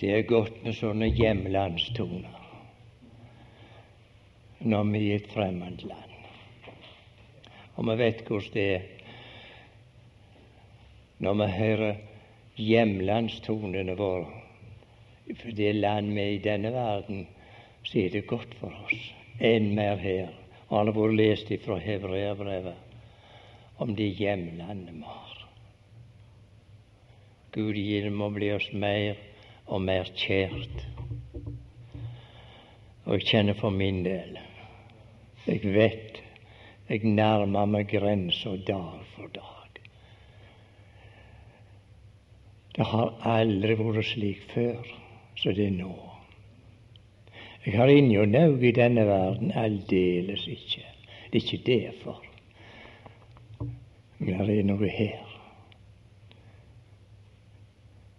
Det er godt med sånne hjemlandstoner når vi er i et fremmed land. Og vi vet hvordan det er når vi hører hjemlandstonene våre. For det land vi er i denne verden, så er det godt for oss. Enn mer her. Og han har vært lest ifra hebreerbrevet om det hjemlandet vi har. Gud gi dem å bli oss mer og mer kjært. Og jeg kjenner for min del Jeg vet jeg nærmer meg grensa dag for dag. Det har aldri vært slik før som det er nå. Jeg har ingen naug i denne verden, aldeles ikke. Det er ikke derfor. Men det er noe her.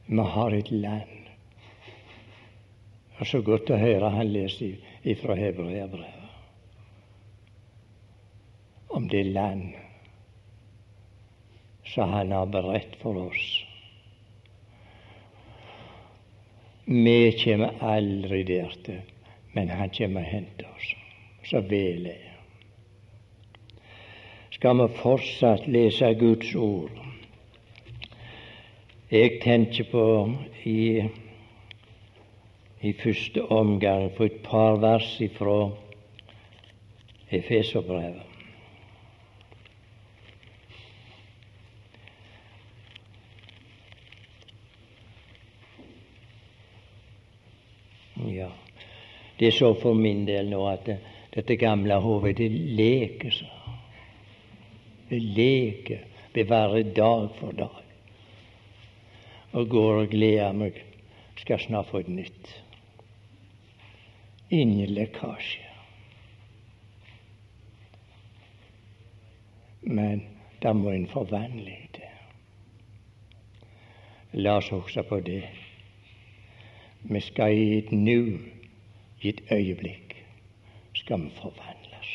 Vi har et land. Det er så godt å høre han lese ifra hebreerbrevet om det land som han har beredt for oss. Vi kommer aldri der til, men han kommer og henter oss. Så vel er Skal vi fortsatt lese Guds ord? Jeg tenker på i, i første omgang på et par vers ifra Efeserbrevet. Ja, det er så for min del nå at det, dette gamle hodet, det leker så. Det leker, bevarer dag for dag og går og gleder meg. Skal snart få et nytt. Ingen lekkasje. Men da må en forvandle det. La oss huske på det. Vi skal i et nu, i et øyeblikk, skal vi forvandles.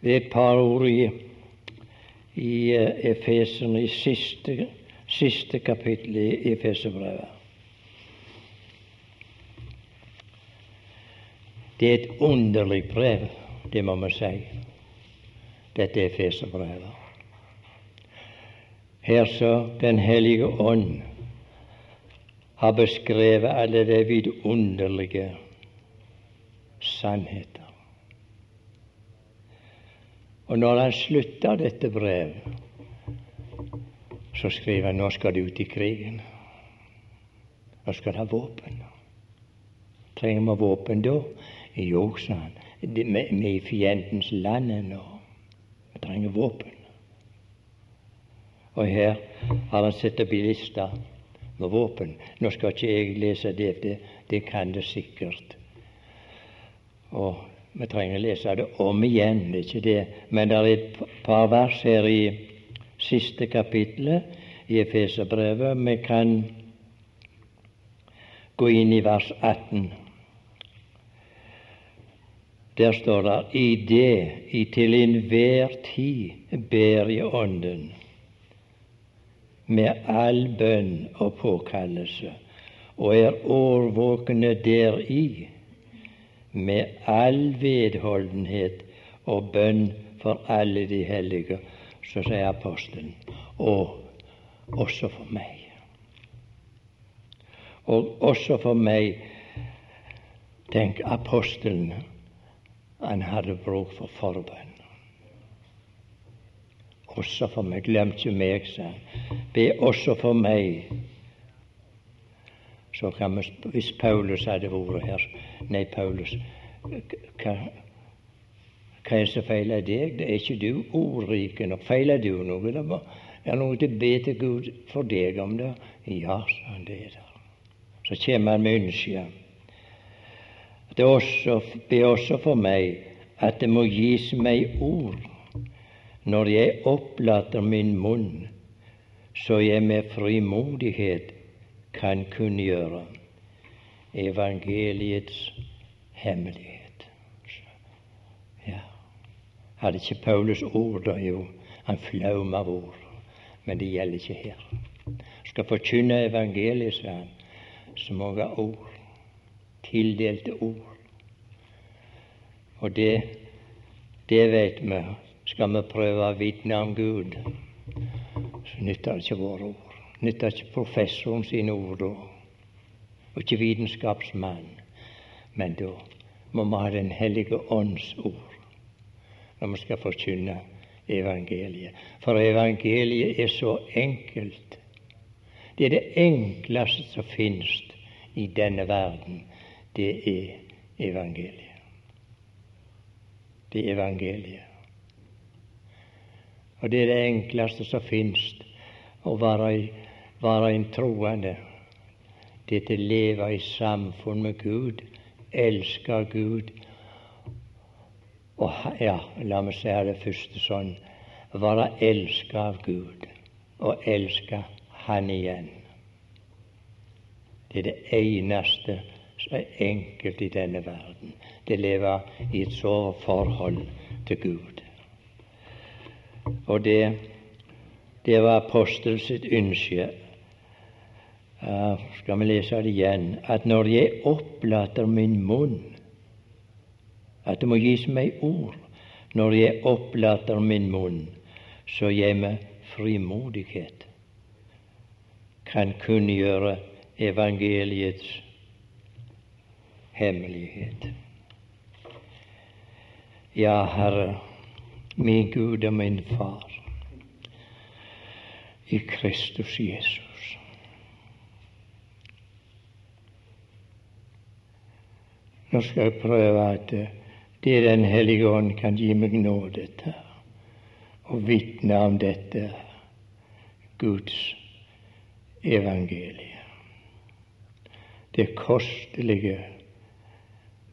Det er et par ord i i eh, Efeserne, i siste, siste kapittel i Efeserbrevet. Det er et underlig brev, det må vi si, dette Efeserbrevet. Her så Den hellige ånd har beskrevet alle de vidunderlige sannheter. Og når han slutter dette brevet, så skriver han nå skal du ut i krigen. Nå skal du ha våpen. Trenger vi våpen da? Jo, sa han. Vi er i fiendens land ennå. Vi trenger våpen. Og her har han satt opp ei liste med våpen. Nå skal ikke jeg lese det, det, det kan det sikkert. Og vi trenger lese det om igjen, det er ikke det. Men det er et par vers her i siste kapittelet i Efeserbrevet. Vi kan gå inn i vers 18. Der står det i det i til enhver tid ber i Ånden med all bønn og påkallelse, og er årvåkne deri med all vedholdenhet og bønn for alle de hellige, så sier apostelen, og også for meg. Og også for meg, tenk apostelen, han hadde bruk for forbønn. Også for meg. Glem ikke meg, sa han. Be også for meg så kan vi, Hvis Paulus hadde vært her Nei, Paulus, hva, er det som feiler deg? Det er ikke du ordrike nok. Feiler du noe? Det er noe til å be til Gud for deg om det. Ja, sa han, det er det. Så kommer han med ønske. Det også, be også for meg at det må gis meg ord når jeg opplater min munn, så jeg med frimodighet kan kunngjøre evangeliets hemmelighet. Ja. Hadde ikke Paulus ord da? Jo, han flaum av ord. Men det gjelder ikke her. skal forkynne evangeliet, sa han, så ha ord. Tildelte ord. Og det, det vet vi. Skal vi prøve å vitne om Gud, så nytter det ikke våre ord. Nytter ikke professoren sine ord da. Og ikke vitenskapsmannen. Men da må vi ha Den hellige ånds ord når vi skal forkynne evangeliet. For evangeliet er så enkelt. Det er det enkleste som finnes i denne verden. Det er evangeliet. Det er evangeliet. Og det er det enkleste som finnes å være, være en troende. Det er å leve i samfunn med Gud, elske Gud og ja, la meg si det første sånn være elsket av Gud og elske Han igjen. Det er det eneste som enkelt i denne verden. Det lever i et så forhold til Gud. Og det, det var apostel sitt ønske. Uh, skal vi lese det igjen? At når jeg opplater min munn at det må gis meg ord når jeg opplater min munn, så jeg med frimodighet kan kunngjøre evangeliets hemmelighet. Ja, Herre, min Gud og min Far, i Kristus Jesus. Nå skal jeg prøve at det Den hellige ånd kan gi meg nåde til å vitne om dette Guds evangelie. Det kostelige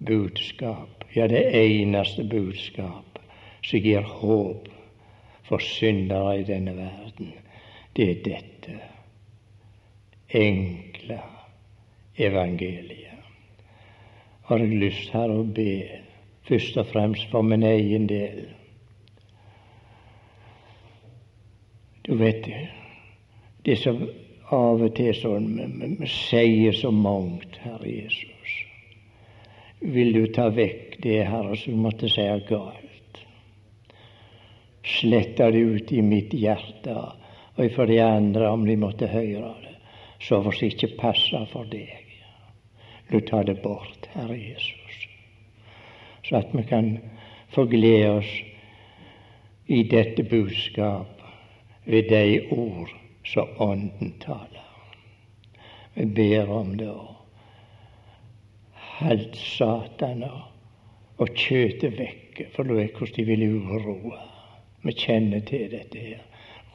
budskap, ja, det eneste budskap som gir håp for syndere i denne verden, det er dette enkle evangeliet. Har jeg lyst her å be først og fremst for min egen del. Du vet det som av og til sånn sier så mangt, Herre Jesus. Vil du ta vekk det, Herre, som måtte si galt? Sletta det ut i mitt hjerte, og for de andre, om de måtte høre det, så for det ikke passer for deg. Du tar det bort, Herre Jesus så at vi kan få glede oss i dette budskap ved de ord som Ånden taler. Vi ber om det. Halt Sataner og kjøtet vekke, for du vet hvordan de vil uroe. Vi kjenner til dette her,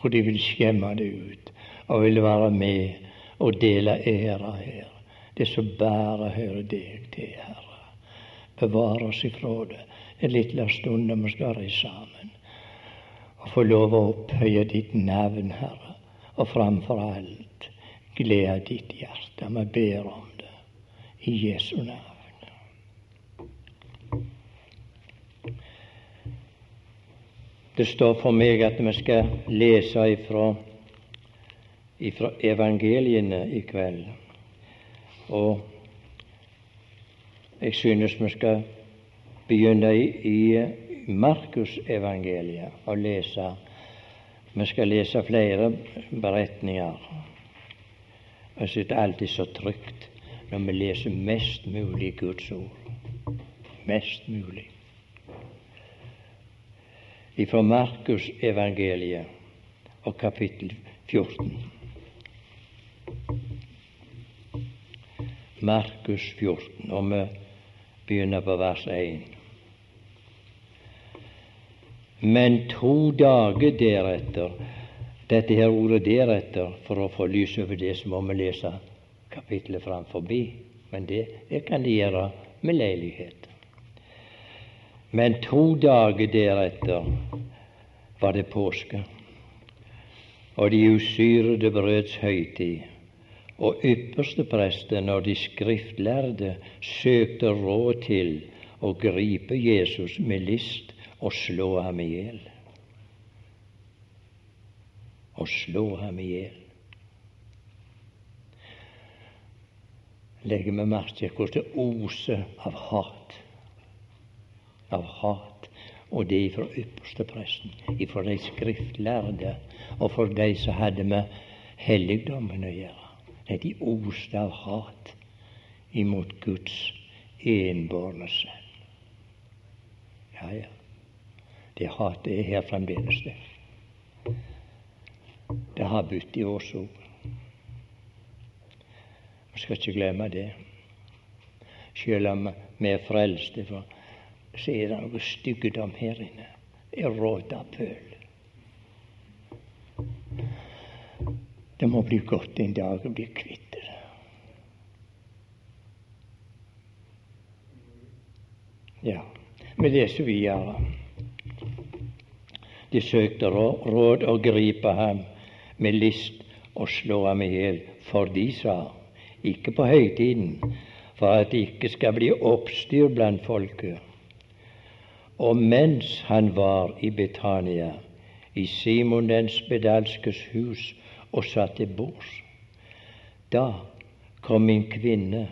hvor de vil skjemme det ut og vil være med og dele æra her. Det som bare hører deg til, Herre. Bevare oss ifra det en liten stund når vi skal reise sammen. Og få lov å opphøye ditt navn, Herre, og framfor alt glede ditt hjerte. Vi ber om det i Jesu navn. Det står for meg at vi skal lese ifra, ifra evangeliene i kveld. Og jeg synes vi skal begynne i, i Markusevangeliet og lese. Vi skal lese flere beretninger. Jeg synes det er alltid så trygt når vi leser mest mulig Guds ord. Mest mulig. Fra Markusevangeliet og kapittel 14. Markus 14. og vi begynner på vers 1. Men to dager deretter Dette her ordet 'deretter', for å få lys over det, så må vi lese kapittelet fram forbi. Men det, det kan de gjøre med leilighet. Men to dager deretter var det påske, og de usyrede brøds høytid og ypperste presten og de skriftlærde søkte råd til å gripe Jesus med list og slå ham i hjel. Og slå ham i hjel. legger vi merke til hvordan det oser av hat. Av hat. Og det fra ypperste presten, ifra de skriftlærde, og for de som hadde med helligdommen å gjøre. Nei, de oste av hat imot Guds enbårne sønn. Ja, ja. Det hatet er her fremdeles, det. Det har bytt i oss òg. Vi skal ikke glemme det. Selv om vi er frelste, for så er det noe styggedom her inne. Råta pøl. Det må bli godt en dag å bli kvitt det. Ja, vi videre. De søkte råd å gripe ham med list og slå ham i hjel, for de sa, ikke på høytiden, for at det ikke skal bli oppstyr blant folket. Og mens han var i Betania, i Simon den spedalskes hus, og satt til bords. Da kom en kvinne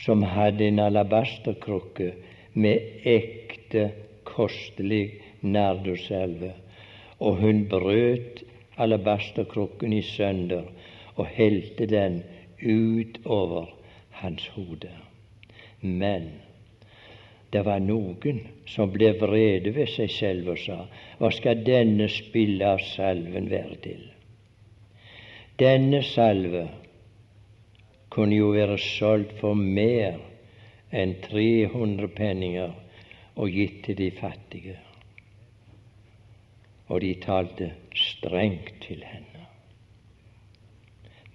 som hadde en alabasterkrukke med ekte, kostelig narduselve, og hun brøt alabasterkrukken i sønder og helte den utover hans hode. Men det var noen som ble vrede ved seg selv og sa, hva skal denne spille av salven være til? Denne salve kunne jo være solgt for mer enn 300 penninger og gitt til de fattige. Og de talte strengt til henne.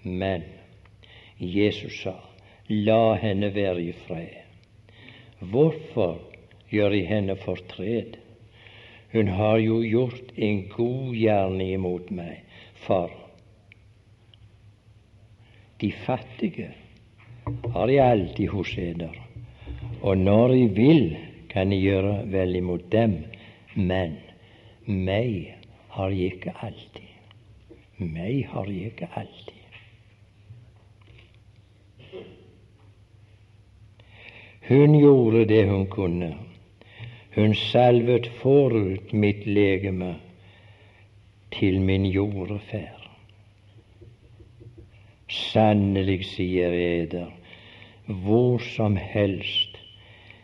Men Jesus sa, la henne være i fred. Hvorfor gjør jeg henne fortred? Hun har jo gjort en god gjerning imot meg, for de fattige har de alltid hos eder, og når de vil, kan de gjøre vel imot dem, men meg har de ikke alltid. Meg har de ikke alltid. Hun gjorde det hun kunne. Hun salvet forut mitt legeme til min jordeferd. Sannelig, sier eder, hvor som helst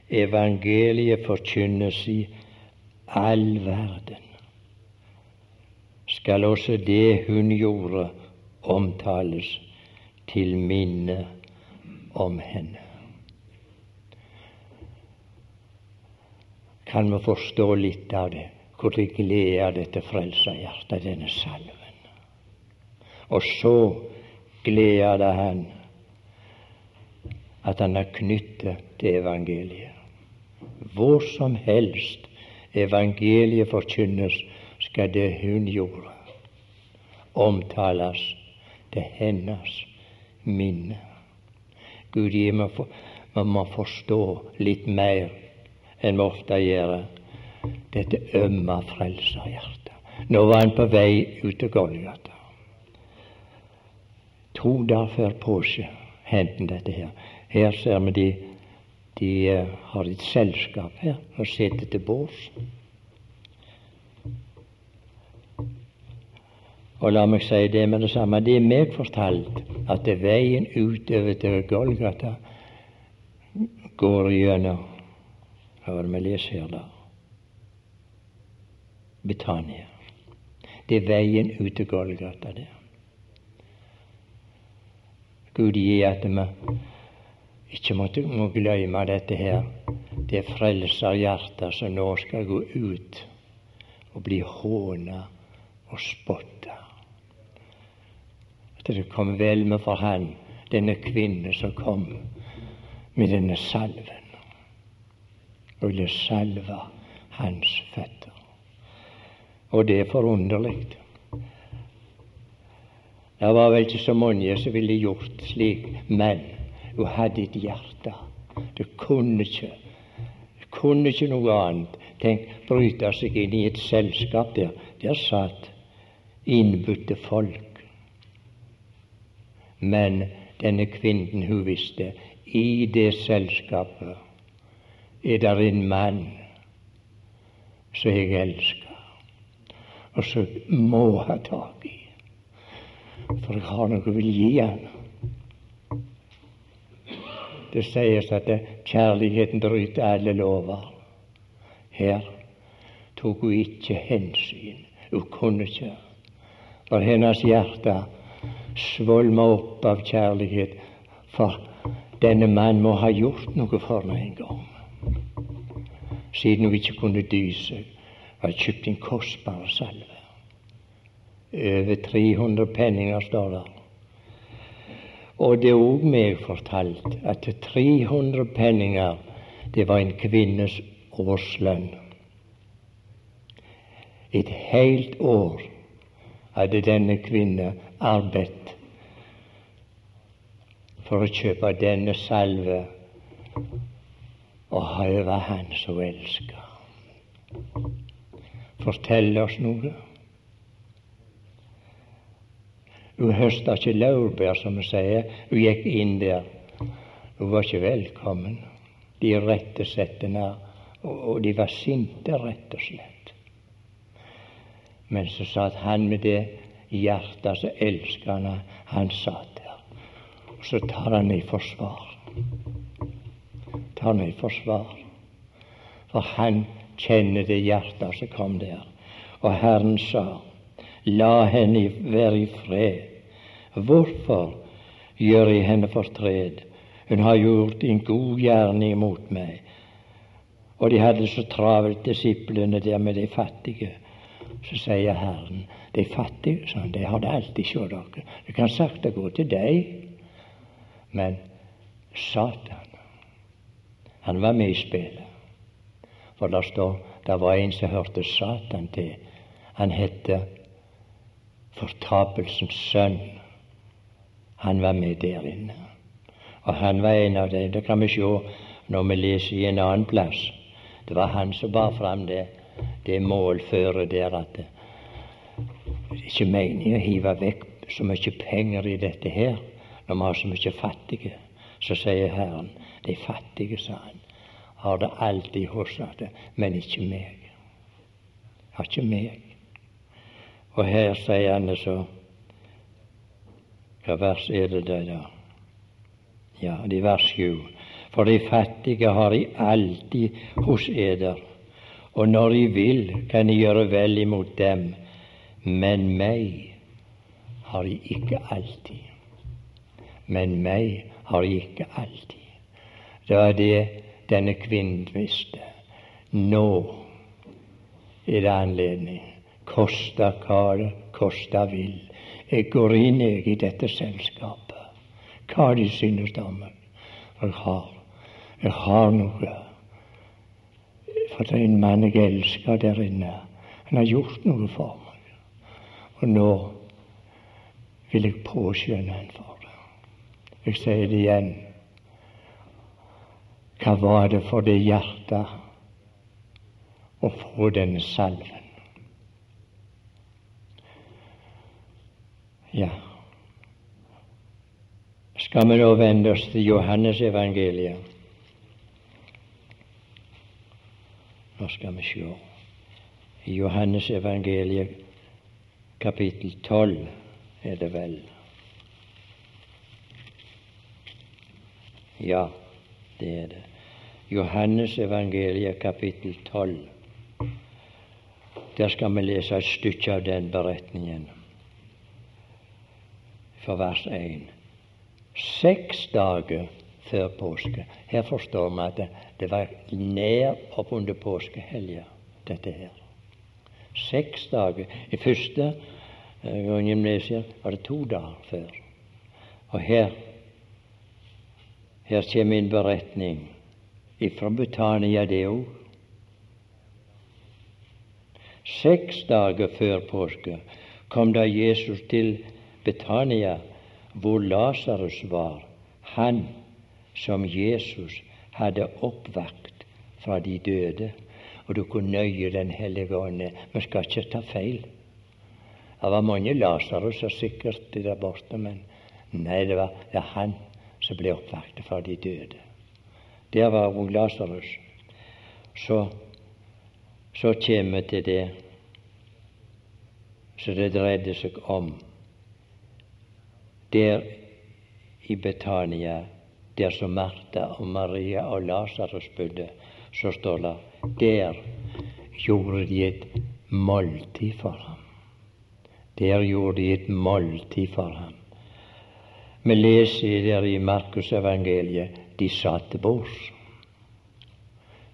evangeliet forkynnes i all verden, skal også det hun gjorde, omtales til minne om henne. Kan vi forstå litt av det, hvor det gleder dette frelsa hjertet, denne salven. Og så gleder det han at han er knyttet til evangeliet. Hvor som helst evangeliet forkynnes, skal det hun gjorde, omtales til hennes minne. Gud gi meg for, man må forstå litt mer enn vi ofte gjør, dette ømme frelserhjertet. Nå var han på vei ut til Golgata. To dager før påske hendte dette her. Her ser vi de, de uh, har et selskap her og sitter til bords. Og la meg si det med det samme. Det er meg fortalt at veien utover til Golgata går gjennom Det vi leser her, da? Betania. Det er veien ut til Golgata der. Gud gi at vi ikke måtte, må glemme dette her. Det er frelserhjertet som nå skal gå ut og bli håna og spotta. At det kom vel med for han, denne kvinne som kom med denne salven ville salve hans føtter. Og det er forunderlig. Det var vel ikke så mange som ville gjort slik, men hun hadde et hjerte. Det kunne ikke det kunne ikke noe annet. Tenk, bryte seg inn i et selskap der. Der satt innbudte folk. Men denne kvinnen, hun visste i det selskapet er der en mann som jeg elsker, og som må ha tak i, for jeg har noe jeg vil gi han. Det sies at kjærligheten bryter alle lover. Her tok hun ikke hensyn. Hun kunne ikke. For hennes hjerte svolma opp av kjærlighet. For denne mann må ha gjort noe for meg en gang. Siden hun ikke kunne dy seg, har kjøpt en kostbar salve. Over 300 penninger, står der. Og det er òg meg fortalt at 300 penninger, det var en kvinnes årslønn. Et helt år hadde denne kvinne arbeidet for å kjøpe denne salve og høre Han som elsker. Fortell oss noe. Hun høsta ikke laurbær, som vi sier. Hun gikk inn der. Hun var ikke velkommen. De rettesatte henne, og de var sinte, rett og slett. Men så satt han med det hjertet som elsker henne, han satt der. Og så tar han i forsvar. Tar meg i forsvar. For han kjenner det hjertet som kom der. Og Herren sa, la henne være i fred. Hvorfor gjør jeg henne fortred? Hun har gjort en god gjerning mot meg. Og de hadde så travelt, disiplene der med de fattige. Så sier Herren, de fattige, sånn, de har det alltid hos dere. Det kan sakte gå til deg. Men Satan, han var med i spillet. For der står det var en som hørte Satan til. Han het Fortapelsens sønn. Han var med der inne. Og han var en av dem. Det kan vi se når vi leser i en annen plass. Det var han som bar fram det, det målføret der at det er ikke meningen å hive vekk så mye penger i dette her når vi har så mye fattige. Så sier Herren, de fattige, sa han, har det alltid hos deg, men ikke meg. Har ikke meg. Og her sier han det så hva vers er det der, da? Ja, det er vers sju. For de fattige har de alltid hos eder, og når de vil, kan de gjøre vel imot dem, men meg har de ikke alltid. Men meg har ikke alltid. Det var det denne kvinnen visste. Nå er det anledning. Kosta hva kosta vil. Jeg går inn jeg i dette selskapet. Hva de synes om meg. Jeg har, jeg har noe. For det er en mann jeg elsker der inne. Han har gjort noe for meg. Og nå vil jeg påskjønne han for. Jeg sier det igjen. Hva var det for det hjertet å få denne salven? Ja. Skal vi nå vende oss til Johannes evangeliet? Nå skal vi se. I Johannes evangeliet kapittel 12 er det vel. Ja, det er det. Johannes evangeliet kapittel 12. Der skal vi lese et stykke av den beretningen for vers 1. Seks dager før påske. Her forstår vi at det, det var nær oppunder påskehelga, dette her. Seks dager. I første eh, gangen var det to dager før. Og her her kommer en beretning ifra Betania, det òg. Seks dager før påske kom da Jesus til Betania, hvor Lasarus var, han som Jesus hadde oppvakt fra de døde. Og du kunne nøye Den hellige ånd. Vi skal ikke ta feil. Det var mange Lasarus sikkert der borte, men nei, det var ja, han som ble oppvaktet fra de døde. Der var òg Lasarus. Så, så kommer vi til det som det dreide seg om. Der i Betania, der som Martha og Maria og Lasarus bodde, så står det der gjorde de et måltid for ham. Der gjorde de et måltid for ham. Vi leser der i Markusevangeliet de satt til bords.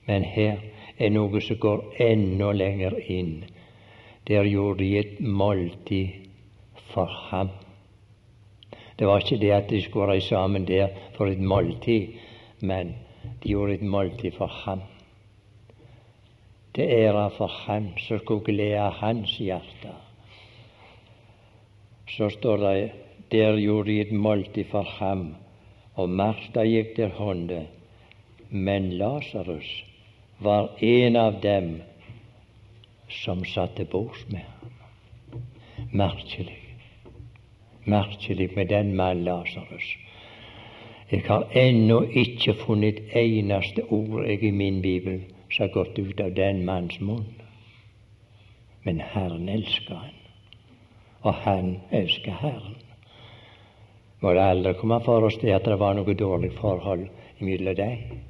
Men her er noe som går enda lenger inn. Der gjorde de et måltid for ham. Det var ikke det at de skulle reise sammen der for et måltid, men de gjorde et måltid for ham. Til ære for ham som skulle glede hans hjerte. Så står det der gjorde de et måltid for ham, og Martha gikk til hånde, men Lasarus var en av dem som satt til bords med ham. Merkelig. Merkelig med den mannen Lasarus. Jeg har ennå ikke funnet et eneste ord jeg i min bibel som har gått ut av den manns munn. Men Herren elsker han, og han elsker Herren må det aldri komme for oss det at det var noe dårlig forhold mellom dem.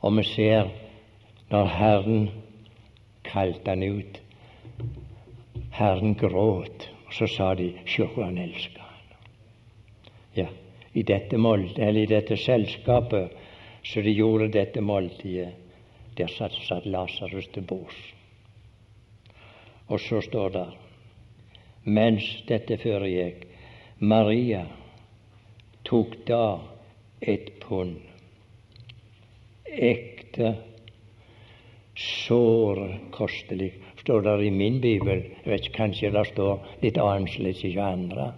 Og vi ser når Herren kalte han ut Herren gråt, og så sa de sjå han elsker han. Ja, i dette eller i dette selskapet så de gjorde dette måltidet, der satt, satt Lasarus til bords. Og så står det mens dette foregikk, Maria tok da et pund ekte, såre kostelig. Står det i min bibel. Jeg vet Kanskje det står litt annerledes i andre.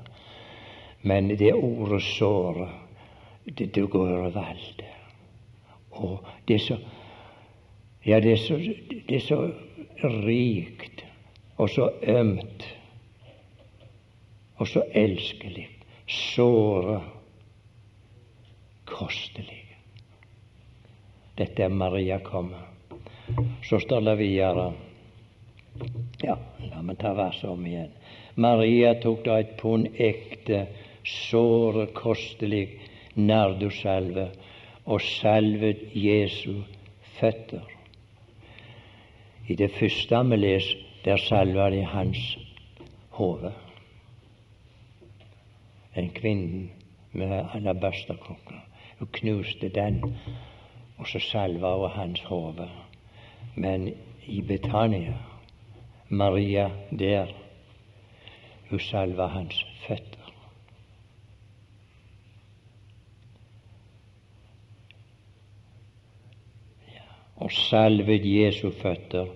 Men det ordet 'såre' det, det går overalt. Og det er så Ja, det er så, det er så rikt og så ømt og så elskelig. Såre kostelig. Dette er Maria kommer. Så står det videre Ja, la meg ta verset om igjen. Maria tok da et pund ekte, såre kostelig nardussalve og salvet Jesu føtter. I det første vi leser, der salva de hans hode. En kvinne med alabasterkrukker og knuste den, og så salva hun hans hode. Men i Betania, Maria der, hun salva hans føtter. Og salvet Jesu føtter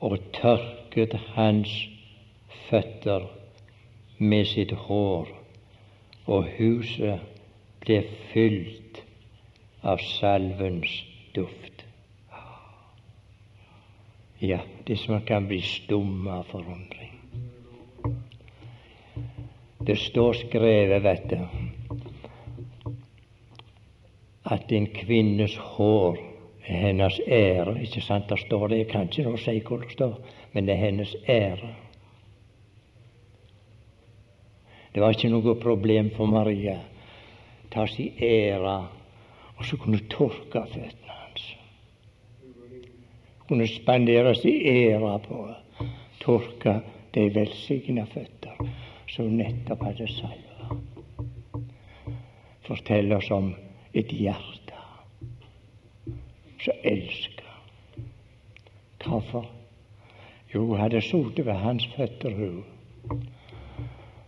og tørket hans føtter med sitt hår, og huset ble fylt av salvens duft. Ja, det som kan bli stum av forundring. Det står skrevet, vet du, at en kvinnes hår er hennes ære. Ikke sant? Der står det, jeg kan ikke nå si hvor det står, men det er hennes ære. Det var ikke noe problem for Maria ta si ære, og så kunne tørke føttene hans. Kunne spandere sin ære på å tørke de velsigna føtter som nettopp hadde salva. Fortell oss om et hjerte som elsker. Hvorfor? Jo, hun hadde sittet ved hans føtter, hun.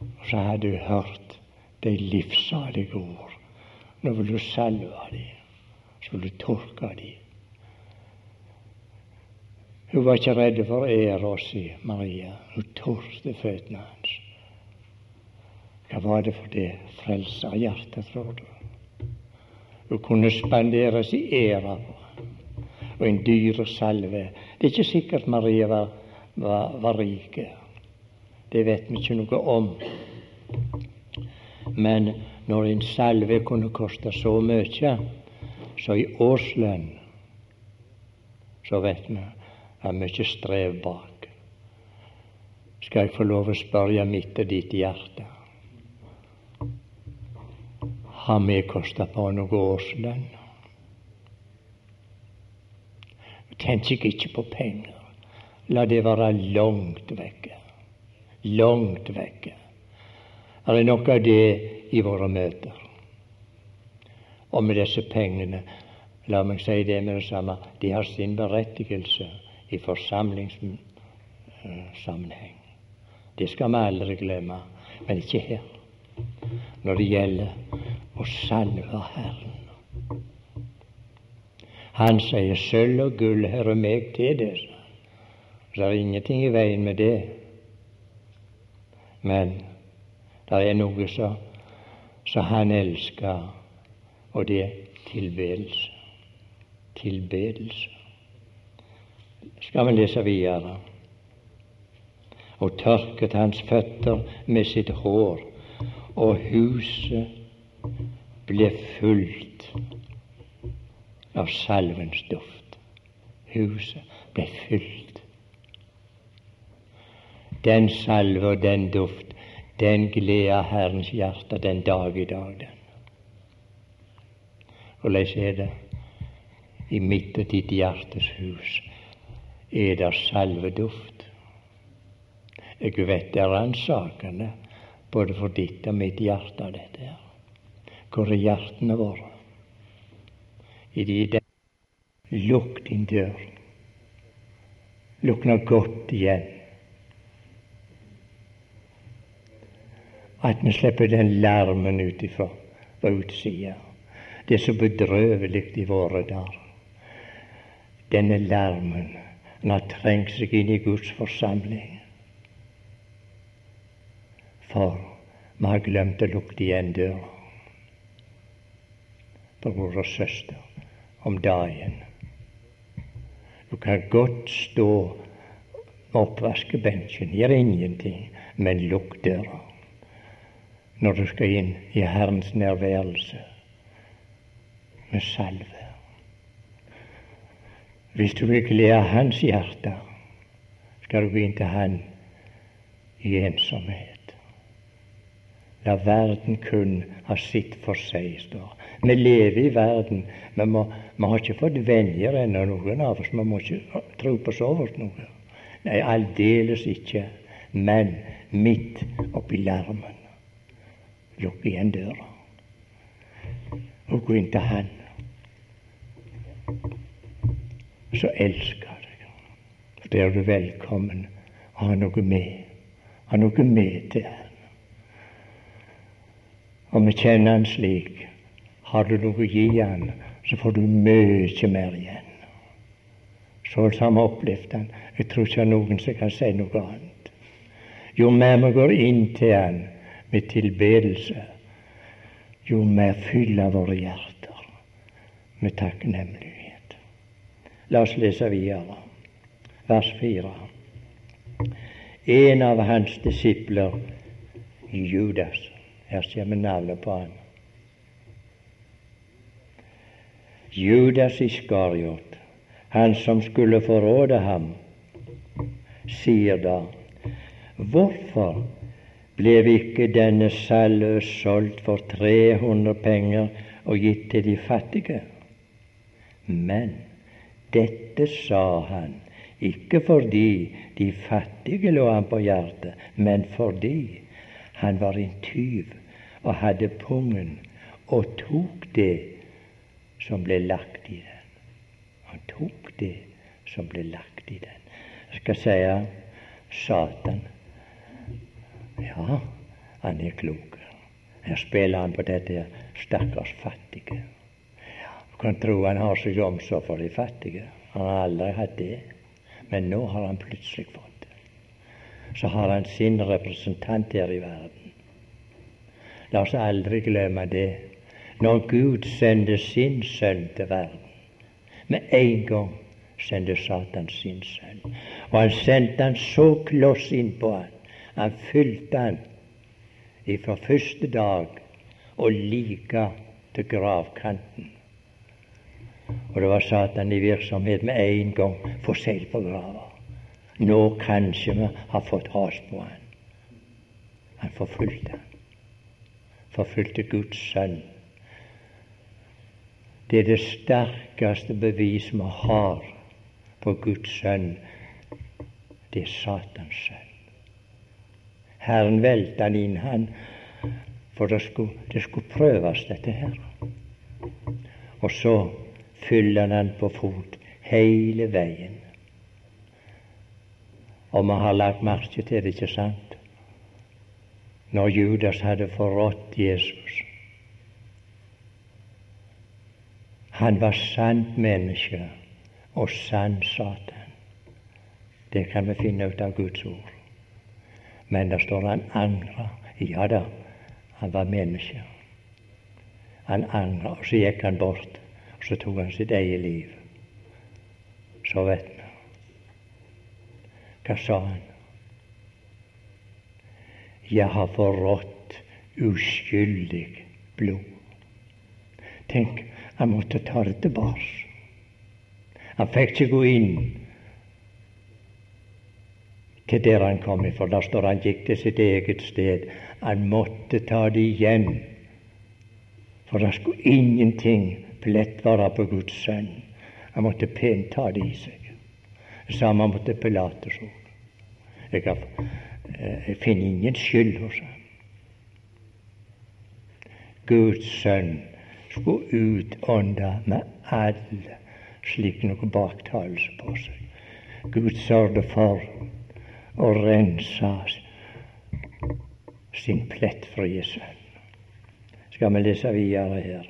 Og så hadde hun hørt de livsalige ord. Nå vil du salve dem, så vil du tørke dem. Hun var ikke redd for å si, Maria. Hun tørste føttene hans. Hva var det for det frelserhjertet, tror du? Hun kunne spandere sin ære på og en dyr salve. Det er ikke sikkert Maria var, var, var rik. Det vet vi ikke noe om. Men når en salve kunne koste så mye, så i årslønn, så vet vi er mye strev bak. Skal jeg få lov å spørre mitt og ditt hjerte? Har vi kosta på noe årslønn? Tenk ikke på penger. La det være langt vekke. Langt vekke. Er det noe av det i våre møter? Og med disse pengene, la meg si det med det samme, de har sin berettigelse i forsamlingssammenheng. Det skal vi aldri glemme, men ikke her. Når det gjelder å salve Herren. Han sier sølv og gull hører meg til det. Det er ingenting i veien med det. Men det er noe som han elsker, og det er tilbedelse. Tilbedelse skal vi lese videre. Og tørket hans føtter med sitt hår, og huset ble fullt av salvens duft. Huset ble fylt. Den salve og den duft, den gleder Herrens hjerte den dag i dag, den. Hvordan er det i mitt og ditt hjertes hus? er det salveduft. Jeg vet det er ransakende både for ditt og mitt hjerte, dette her. Hvor er hjertene våre? I de der Lukk din dør. Lukk nå godt igjen. At vi slipper den larmen utifra på utsida. Det er så bedrøvelig i våre dager. Denne larmen han har trengt seg inn i Guds forsamling. For vi har glemt å lukte igjen døra. Bror og søster, om dagen. Du kan godt stå oppvaskebenken, gjør ingenting, men lukk døra når du skal inn i Herrens nærværelse med salve. Hvis du vil glede Hans hjerte, skal du gå inn til Han i ensomhet. La verden kun ha sitt for seg, står Vi lever i verden, men vi har ikke fått venner ennå, noen av oss. Vi må ikke tro på så fort noe. Nei, aldeles ikke. Men midt oppi larmen, lukk igjen døra og gå inn til Han så elsker jeg deg. For der er du velkommen å ha noe med. Ha noe med til Han. Og vi kjenner Han slik. Har du noe å gi Han, så får du mye mer igjen. Så har vi opplevd Han. Jeg tror ikke noen som kan si noe annet. Jo mer vi går inn til Han med tilbedelse, jo mer fyller våre hjerter med takknemlighet. La oss lese videre, vers 4. En av hans disipler, Judas Her kommer navnet på han. Judas Iskariot, han som skulle forråde ham, sier da, hvorfor ble ikke denne salve solgt for 300 penger og gitt til de fattige? Men dette sa han ikke fordi de fattige lå han på hjertet, men fordi han var en tyv og hadde pungen og tok det som ble lagt i den. Han tok det som ble lagt i den. Jeg skal si Satan Ja, han er klok. Her spiller han på dette stakkars fattige kan tro han har seg omsorg for de fattige. Han har aldri hatt det. Men nå har han plutselig fått det. Så har han sin representant her i verden. La oss aldri glemme det. Når Gud sendte sin sønn til verden, med en gang sendte Satan sin sønn. Og han sendte han så kloss innpå han. Han fylte han ifra første dag og like til gravkanten. Og det var Satan i virksomhet med en gang for seil på grava. Nå kanskje vi har fått has på han. Han forfulgte han. Forfulgte Guds sønn. Det er det sterkeste bevis vi har på Guds sønn. Det er Satans sønn. Herren velte han inn, han, for det skulle, det skulle prøves, dette her. Og så fyller han på fot hele veien. Og vi har lagt merke til det, ikke sant? Når Judas hadde forrådt Jesus. Han var sant menneske og sann Satan. Det kan vi finne ut av Guds ord. Men der står han angra. Ja da, han var menneske. Han angra, og så gikk han bort. Og så tok han sitt eget liv. Så vet vi. Hva sa han? Jeg har forrådt uskyldig blod. Tenk, han måtte ta det tilbake. Han fikk ikke gå inn til der han kom ifra. Der står han gikk til sitt eget sted. Han måtte ta det igjen. For det skulle ingenting plett være på Guds sønn. Han måtte pent ta det i seg. Det samme måtte Pilatus òg. Jeg, eh, jeg finner ingen skyld hos ham. Guds sønn skulle utånde med alle slik noe baktalelse på seg. Gud sørget for å rensa sin plettfrie sønn. Skal vi lese videre her?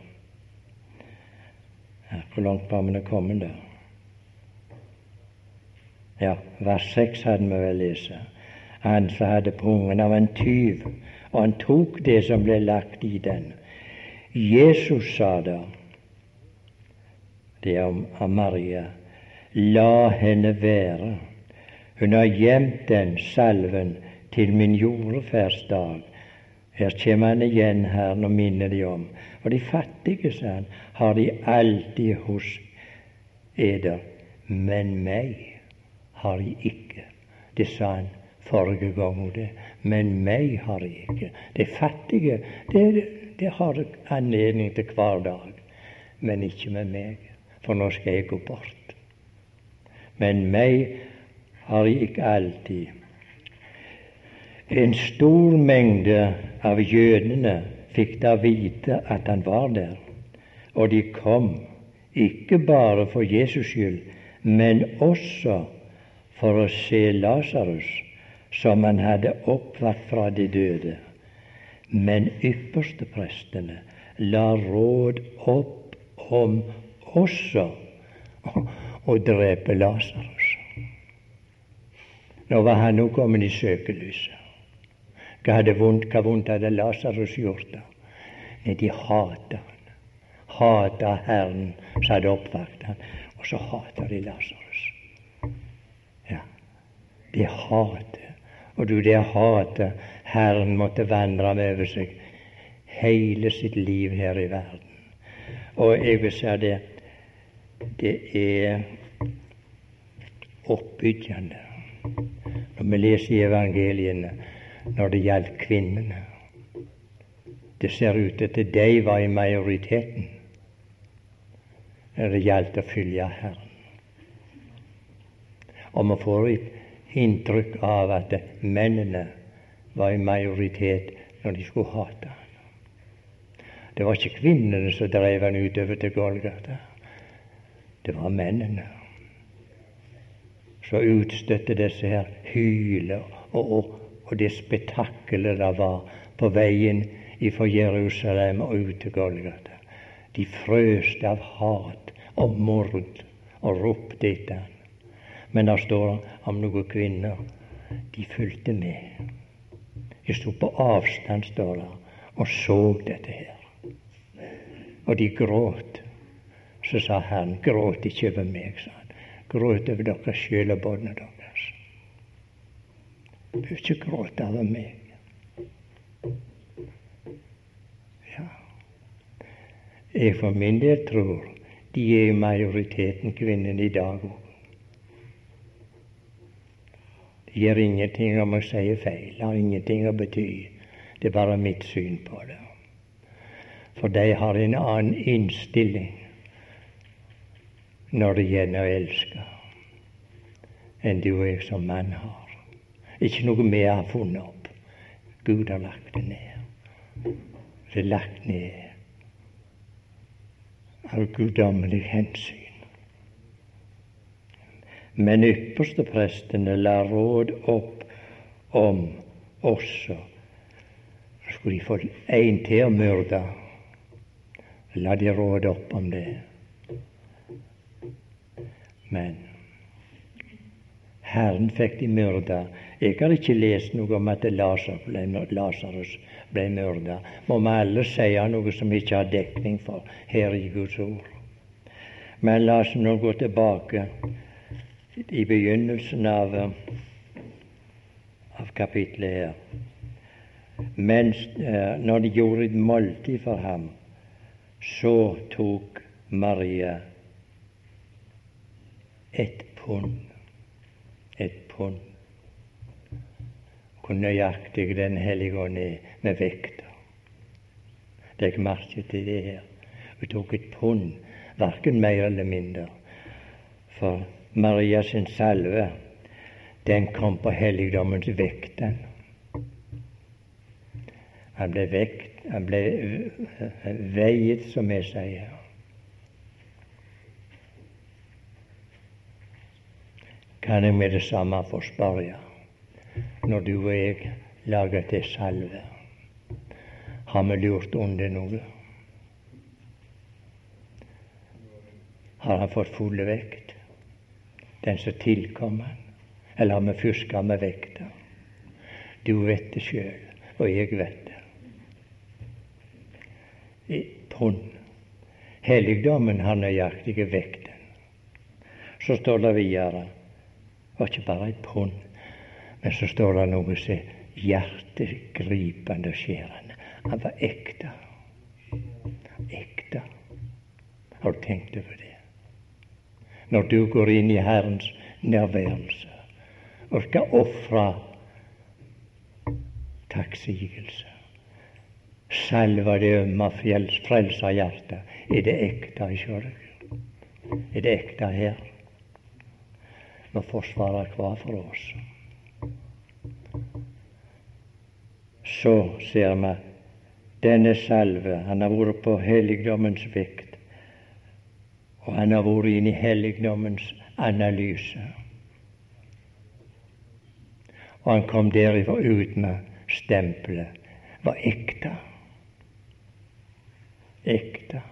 Hvor langt var vi kommet der? Ja, vers seks hadde vi vel lest. Han som hadde pungen av en tyv, og han tok det som ble lagt i den. Jesus sa da, det er om Maria, la henne være. Hun har gjemt den salven til min jordferdsdag. Her kommer han igjen her og minner de om og de fattige, sa han, har de alltid hos eder, men meg har de ikke. Det sa han forrige gang. Det. Men meg har de ikke. De fattige, det, det har anledning til hver dag, men ikke med meg, for nå skal jeg gå bort. Men meg har ikke alltid. En stor mengde av jødene fikk da vite at han var der, og de kom, ikke bare for Jesus skyld, men også for å se Lasarus, som han hadde oppvakt fra de døde. Men yppersteprestene la råd opp om også å drepe Lasarus. Nå var han nå kommet i søkelyset. Hva hadde vondt, hva vondt hadde Lasarus gjort? Nei, de hata han. Hata Herren som hadde oppvakt han. Og så hater de Lasarus. Ja, de hater. Og du, det hatet Herren måtte vandre med over seg hele sitt liv her i verden. Og jeg vil si det det er oppbyggende. Når vi leser i evangeliene når det gjaldt kvinnene. Det ser ut til at de var i majoriteten når det gjaldt å følge Herren. Og vi får et inntrykk av at mennene var i majoritet når de skulle hate ham. Det var ikke kvinnene som drev han utover til Golgata. Det var mennene. Så utstøtte disse her hyler og, og og det spetakkelet det var på veien ifra Jerusalem og ut til Golgata. De frøste av hat og mord og ropte etter han. Men der står om noen kvinner. De fulgte med. De sto på avstand, står det, og så dette her. Og de gråt. Så sa han, gråt ikke over meg, sa han. Gråt over dere sjel og barna deres. Du ikke gråte over meg. Ja, jeg for min del tror de er i majoriteten kvinnene i dag òg. Det gjør ingenting om jeg sier feil, har ingenting å bety. Det er bare mitt syn på det. For de har en annen innstilling når det gjelder å elske, enn du og jeg som mann har. Ikke noe vi har funnet opp. Gud har lagt det ned. Det er lagt ned av guddommelig hensyn. Men yppersteprestene la råd opp om også Skulle de få en til å myrde, la de råde opp om det. Men Herren fikk de myrda. Jeg har ikke lest noe om at Lasarus ble myrda. Må vi alle si noe som vi ikke har dekning for her i Guds ord. Men la oss nå gå tilbake i begynnelsen av, av kapitlet her. Mens eh, når de gjorde et måltid for ham, så tok Maria et pund. Et pund. Hvor nøyaktig Den hellige ånd er med vekta. Legg merke til det her. Hun tok et pund, verken mer eller mindre. For Maria sin salve, den kom på helligdommens vekt. Han ble vekt, han ble veiet, som vi sier. Kan jeg med det samme få spørre, når du og jeg lager til salve, har vi lurt under noe? Har han fått full vekt? den som tilkommer. Eller har vi fuska med vekta? Du vet det sjøl, og jeg vet det. I pund. Helligdommen har nøyaktige vekten. Så står det videre var ikke bare et pund, men så står det noe som er hjertegripende og skjærende. Han var ekte. Ekte. Har du tenkt over det? når du går inn i Herrens nærværelse og skal ofre takksigelse. salve det ømme frelserhjertet. Er det ekte i sjøl? Er det ekte her? Må forsvare hver for oss. Så ser vi denne salve. Han har vært på helligdommens vekt. Og han har vært inne i helligdommens analyse. Og han kom derifra ut med stempelet. Var ekte. Ekte.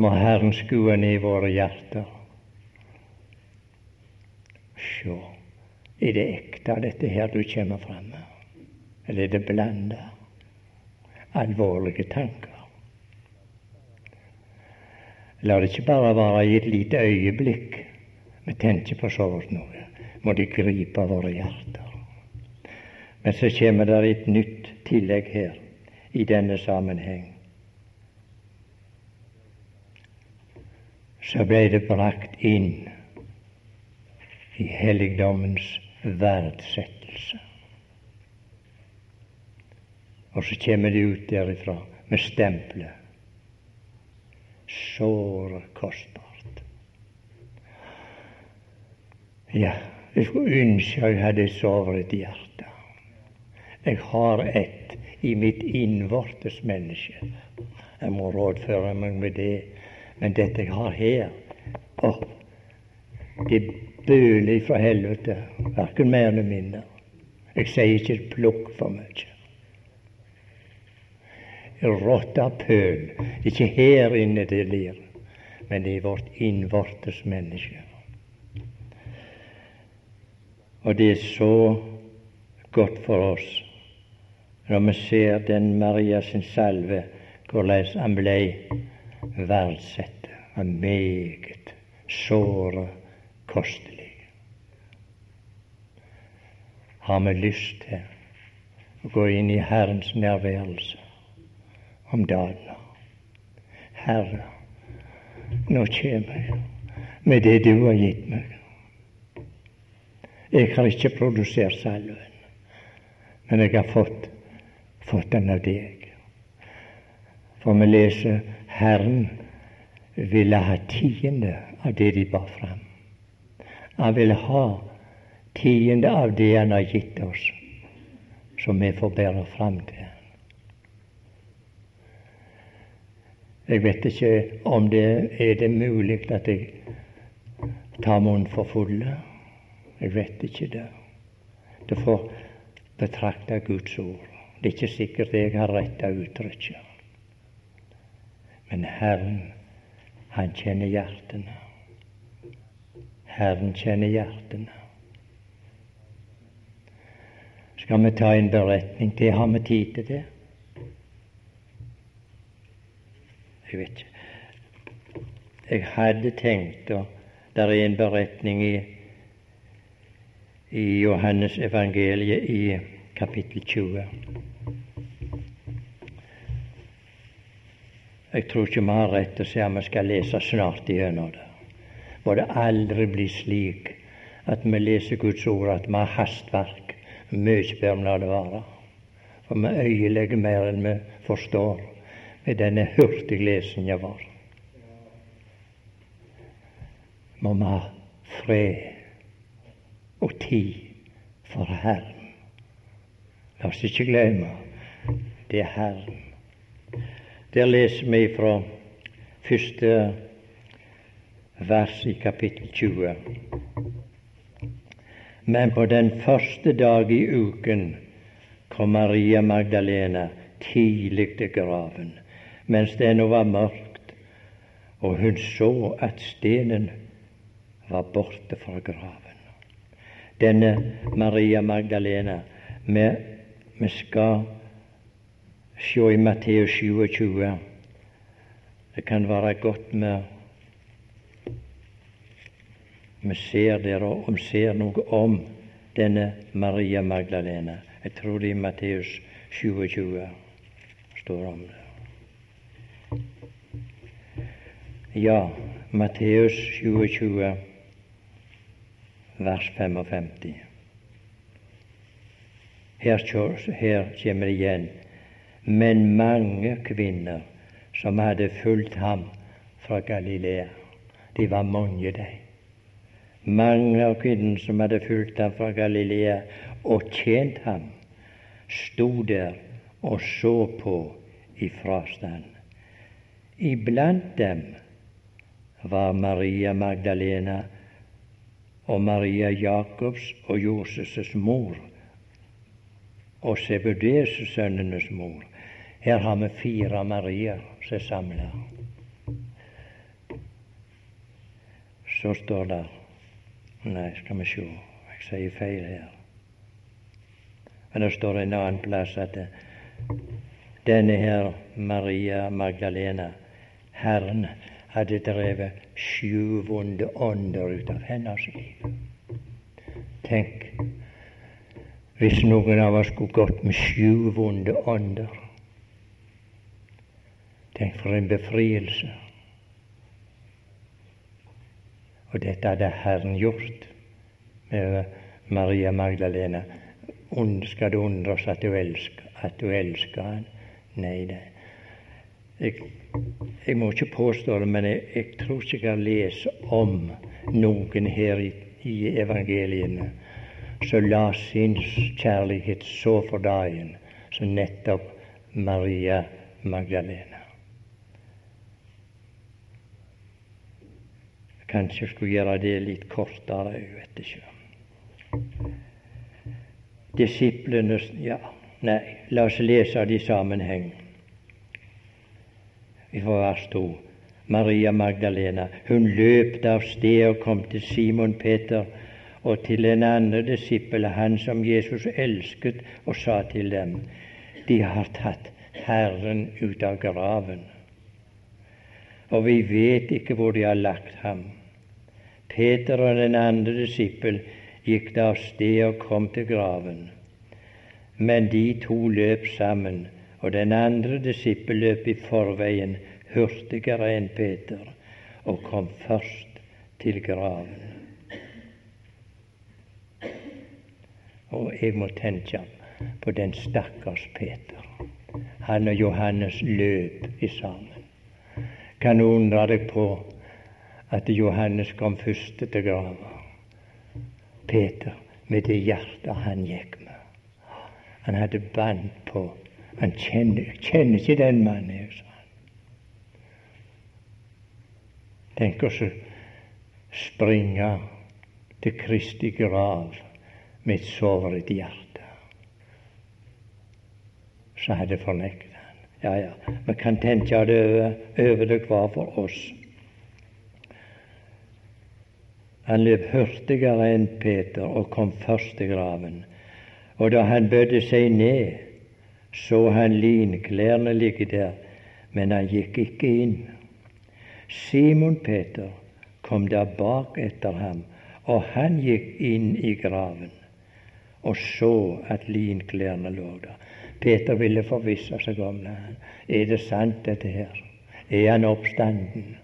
Må Herren skue ned i våre hjerter. Sjå, er det ekte, dette her du kommer fram med? Eller er det blanda? Alvorlige tanker. La det ikke bare være i et lite øyeblikk. Vi tenker på så noe. Må det gripe våre hjerter. Men så kommer det et nytt tillegg her i denne sammenheng. Så ble det brakt inn i helligdommens verdsettelse. Og så kommer det ut derifra med stempelet såre kostbart. Ja, jeg skulle ønske jeg hadde såret hjerte. Jeg har et i mitt innvortes menneske. Jeg må rådføre meg med det. Men dette jeg har her å, det bøler fra helvete. Verken mer eller mindre. Jeg sier ikke plukk for mye Rottapøl. Ikke her inne det lir, men i vårt innvortes menneske. Og det er så godt for oss når vi ser den Maria sin salve, hvordan han ble verdsatt og meget såre kostelig. Har vi lyst til å gå inn i Herrens nærværelse om dagen. Herre, nå kommer jeg med det du har gitt meg. Jeg har ikke produsert salven, men jeg har fått, fått den av deg. For vi leser Herren ville ha tiende av det de bar fram. Han ville ha tiende av det han har gitt oss, som vi får bære fram til. Jeg vet ikke om det er det mulig at jeg tar munnen for fulle. Jeg vet ikke det. Du får betrakte Guds ord. Det er ikke sikkert jeg har retta uttrykket. Men Herren, han kjenner hjertene. Herren kjenner hjertene. Skal vi ta en beretning? til? har vi tid til det. Jeg vet ikke. Jeg hadde tenkt, og det er en beretning i i Johannes evangeliet i kapittel 20. Jeg tror ikke vi har rett til å si at vi skal lese snart igjennom det. Må det aldri bli slik at vi leser Guds ord at vi har hastverk. Mye bedre la det være. For vi øyelegger mer enn vi forstår med denne hurtiglesninga vår. Må vi ha fred og tid for Herren. La oss ikke glemme det er Herren. Der leser vi fra første vers i kapittel 20. Men på den første dag i uken kom Maria Magdalena tidlig til graven, mens det ennå var mørkt, og hun så at stenen var borte fra graven denne Maria Magdalena. Vi, vi skal se i Matteus 27. Det kan være godt med vi ser der og ser noe om denne Maria Magdalena. Jeg tror det i Matteus 27 står om det. Ja, Matteus 27 vers 55. Her, her kommer det igjen. Men mange kvinner som hadde fulgt ham fra Galilea, de var mange, de. Mange av kvinnene som hadde fulgt ham fra Galilea og tjent ham, sto der og så på i frastand. Iblant dem var Maria Magdalena og Maria Jakobs og Joses' mor og Sebudeus-sønnenes mor. Her har vi fire Marier som er samla. Så står det Nei, skal vi sjå, jeg sier feil her. Men det står en annen plass at denne her Maria Magdalena, Herren hadde drevet sju vonde ånder ut av hennes liv. Tenk hvis noen av oss skulle gått med sju vonde ånder. Tenk for en befrielse. Og dette hadde Herren gjort med Maria Magdalena. Skal du undre oss at du elsker, at du elsker han? Nei, det. Jeg, jeg, må ikke påstå det, men jeg, jeg tror ikke jeg har lest om noen her i, i evangeliene som la sin kjærlighet så for dagen som nettopp Maria Magdalena. Kanskje jeg skulle gjøre det litt kortere, òg, vet ikke. Disiplene Ja, nei, la oss lese det i sammenheng Vi får vers to. Maria Magdalena. Hun løp av sted og kom til Simon Peter og til en annen disippel, han som Jesus elsket, og sa til dem, de har tatt Herren ut av graven, og vi vet ikke hvor de har lagt ham. Peter og den andre disippel gikk da av sted og kom til graven. Men de to løp sammen Og den andre disippel løp i forveien hurtigere enn Peter og kom først til graven. Og jeg må tenke på den stakkars Peter. Han og Johannes løp i sammen. Kan du undre deg på at Johannes kom først til grava. Peter med det hjertet han gikk med. Han hadde bånd på Han kjenner, kjenner ikke den mannen, jeg, sa han. Tenk oss å springe til Kristi grav med et såret hjerte. Så hadde fornektet han. Ja, ja, vi kan tenke det over, over det hver for oss. Han løp hurtigere enn Peter og kom først til graven. Og da han bødde seg ned, så han linklærne ligge der, men han gikk ikke inn. Simon Peter kom der bak etter ham, og han gikk inn i graven og så at linklærne lå der. Peter ville forvisse seg om det. Er det sant, dette her? Er han oppstanden?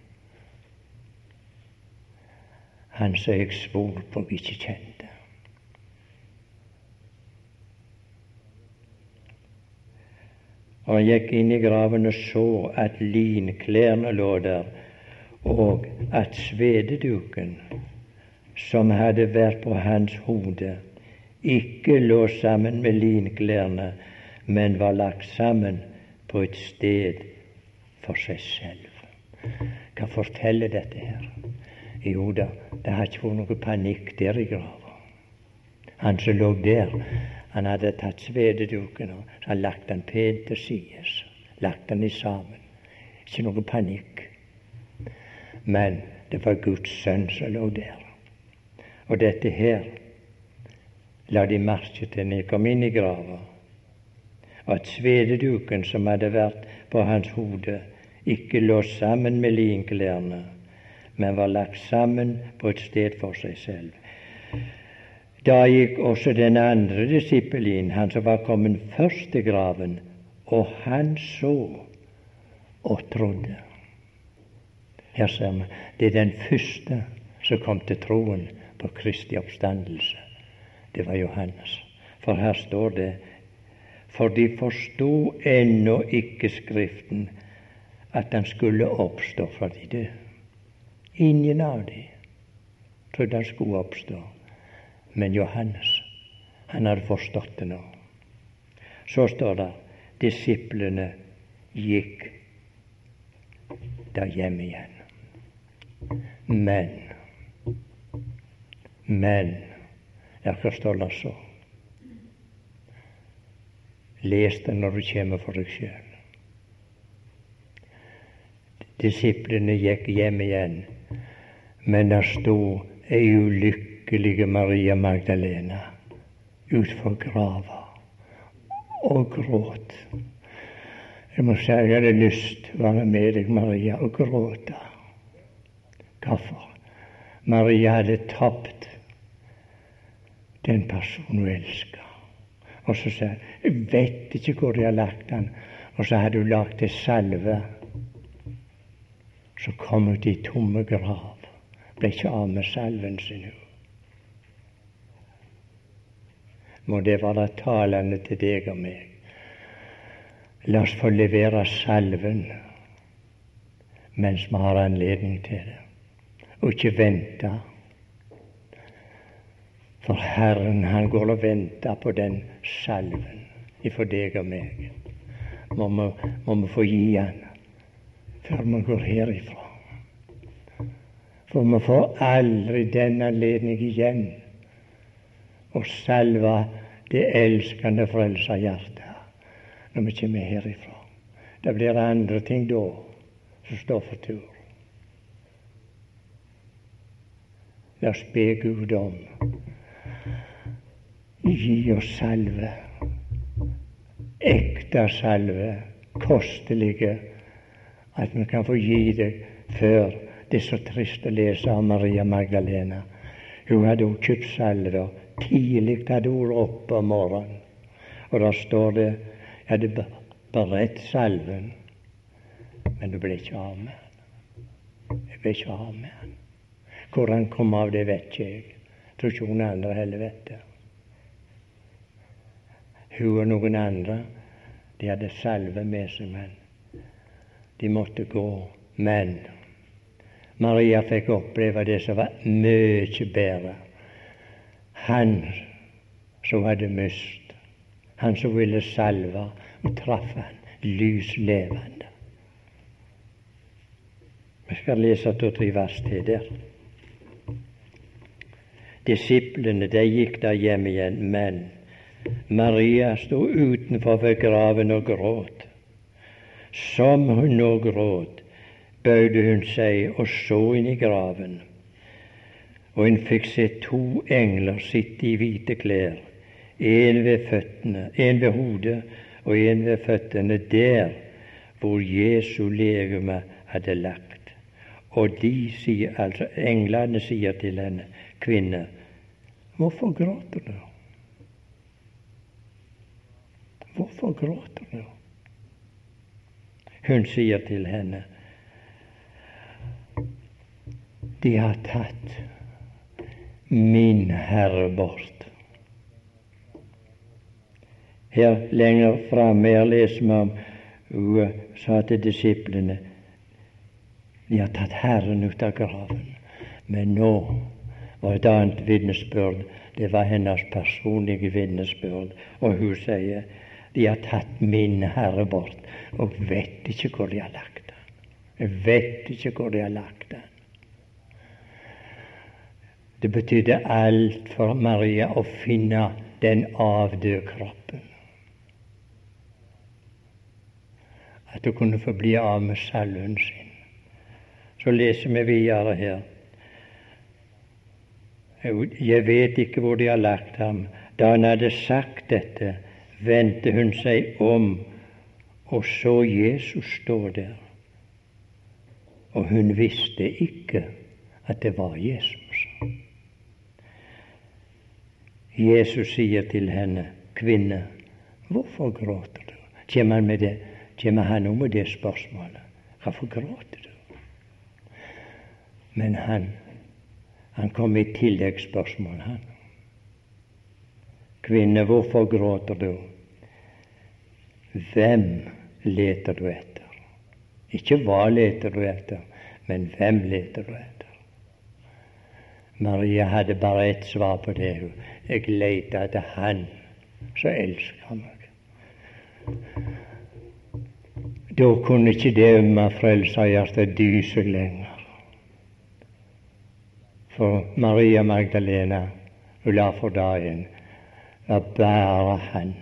Han som jeg svor på vi ikke kjente. Og han gikk inn i graven og så at linklærne lå der, og at svededuken som hadde vært på hans hode, ikke lå sammen med linklærne, men var lagt sammen på et sted for seg selv. Hva forteller dette her? Jo da, det har ikke vært noe panikk der i grava. Han som lå der, han hadde tatt svededuken og lagt den pent til side. Lagt den i sammen. Ikke noe panikk. Men det var Guds sønn som lå der. Og dette her la de merke til når de kom inn i grava. At svededuken som hadde vært på hans hode, ikke lå sammen med linklærne men var lagt sammen på et sted for seg selv. Da gikk også den andre disippel han som var kommet først til graven, og han så og trodde. Her ser vi det er den første som kom til troen på Kristi oppstandelse. Det var Johannes. For her står det for de forsto ennå ikke Skriften, at han skulle oppstå fra de døde. Ingen av dem trodde han skulle oppstå. Men Johannes, han hadde forstått det nå. Så står det disiplene gikk der hjem igjen. Men Men derfor står det så? Les det når du kommer for deg sjøl. Disiplene gikk hjem igjen men der sto ei ulykkelige Maria Magdalena utfor grava og gråt. Jeg må si jeg hadde lyst til å være med deg, Maria, og gråte. Hvorfor? Maria hadde tapt den personen hun elska. Og så sa hun 'Jeg vet ikke hvor de har lagt den'. Og så hadde hun lagt ei salve. Så kom hun til tomme grav ble ikke av med salven sin. Må det være talende til deg og meg. La oss få levere salven mens vi har anledning til det, og ikke vente. For Herren, han går og venter på den salven ifra deg og meg. Må vi, må få gi han før vi går herifra. For vi får aldri den anledning igjen å salve det elskende frelserhjertet når vi kommer herifra. Det blir andre ting da som står for tur. La oss be Gud om gi oss salve, ekte salve, kostelige, at vi kan få gi det før det er så trist å lese om Maria Magdalena. Hun hadde hun kjøpt salve. Tidlig hadde hun oppe om morgenen. Og da står det Jeg hadde beredt salven, men hun ble ikke av med den. Hun ble ikke av med den. Hvor han kom av, det vet ikke jeg. Tror ikke hun andre heller vet det. Hun og noen andre, de hadde salve med seg, men de måtte gå. Men Maria fikk oppleve det som var mye bedre. Han som hadde mist, han som ville salve, og traff han lys levende. Vi skal lese to-tre vers til der. Disiplene de gikk da hjem igjen, men Maria sto utenfor ved graven og gråt. Som hun nå gråt, bøyde hun seg og så inn i graven. Og hun fikk se to engler sitte i hvite klær, en ved føttene, en ved hodet og en ved føttene, der hvor Jesu legeme hadde lagt. Og de sier, altså englene sier til henne, kvinne, hvorfor gråter du? Hvorfor gråter du? Hun sier til henne, de har tatt min Herre bort. Her lenger framme her leser vi om hun sa til disiplene de har tatt Herren ut av graven. Men nå var et annet vitnesbyrd. Det var hennes personlige vitnesbyrd. Og hun sier de har tatt min Herre bort, og vet ikke hvor de har lagt han. Jeg vet ikke hvor de har lagt den. Det betydde alt for Maria å finne den avdøde kroppen. At hun kunne få bli av med salven sin. Så leser vi videre her. Jeg vet ikke hvor de har lagt ham. Da han hadde sagt dette, vendte hun seg om og så Jesus stå der. Og hun visste ikke at det var Jesus. Jesus sier til henne, 'Kvinne, hvorfor gråter du?' Kjemmer han med det, kommer han om med det spørsmålet. 'Hvorfor gråter du?' Men han, han kom med et tilleggsspørsmål, han. 'Kvinne, hvorfor gråter du?' Hvem leter du etter? Ikke hva leter du etter, men hvem leter du etter? Maria hadde bare ett svar på det. Jeg leter etter Han som elsker meg. Da kunne ikke det ømme frelserhjertet dy seg lenger. For Maria Magdalena, hun la for dagen var bare Han.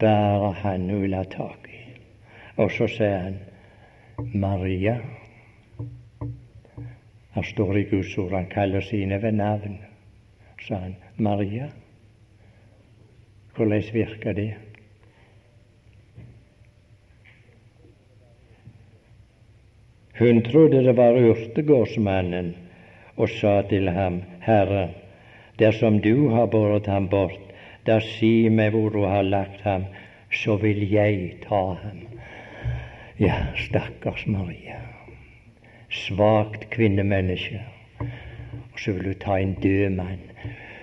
Bare Han hun la tak i. Og så sier han Maria. Han står i Guds ord, han kaller sine ved navn. Sa han. Maria. Hvordan virker det? Hun trodde det var urtegårdsmannen og sa til ham, Herre, dersom du har båret ham bort, da si meg hvor du har lagt ham, så vil jeg ta ham. Ja, stakkars Maria svakt kvinnemenneske. Og så vil du ta en død mann.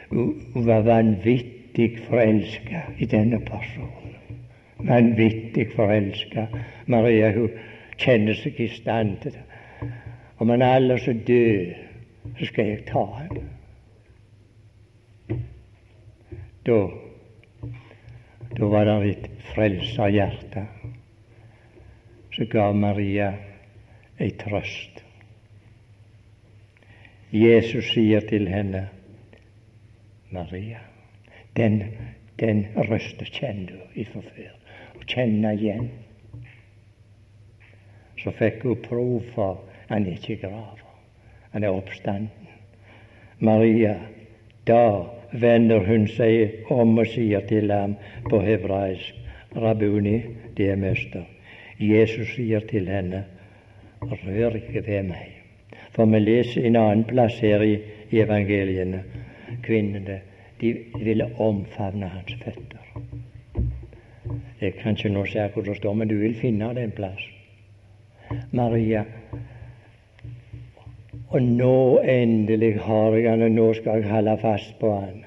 Hun var vanvittig forelska i denne personen. Vanvittig forelska. Maria hun kjenner seg i stand til det. Om han aller så død, så skal jeg ta ham. Da, da var det et frelserhjerte som gav Maria ei trøst. Jesus sier til henne, Maria, den, den røsta kjenner du ifra før, og kjenner igjen. Så fikk hun prov for han er ikke i grava, han er oppstanden. Maria, da vender hun seg om og sier til ham på hebraisk, Rabuni, det er mester. Jesus sier til henne, rør ikke ved meg. For vi leser en annen plass her i, evangeliene. Kvinnene de ville omfavne hans føtter. Jeg kan ikke nå se hvor det står, men du vil finne det en plass. Maria. Og nå endelig har jeg han, og nå skal jeg holde fast på han.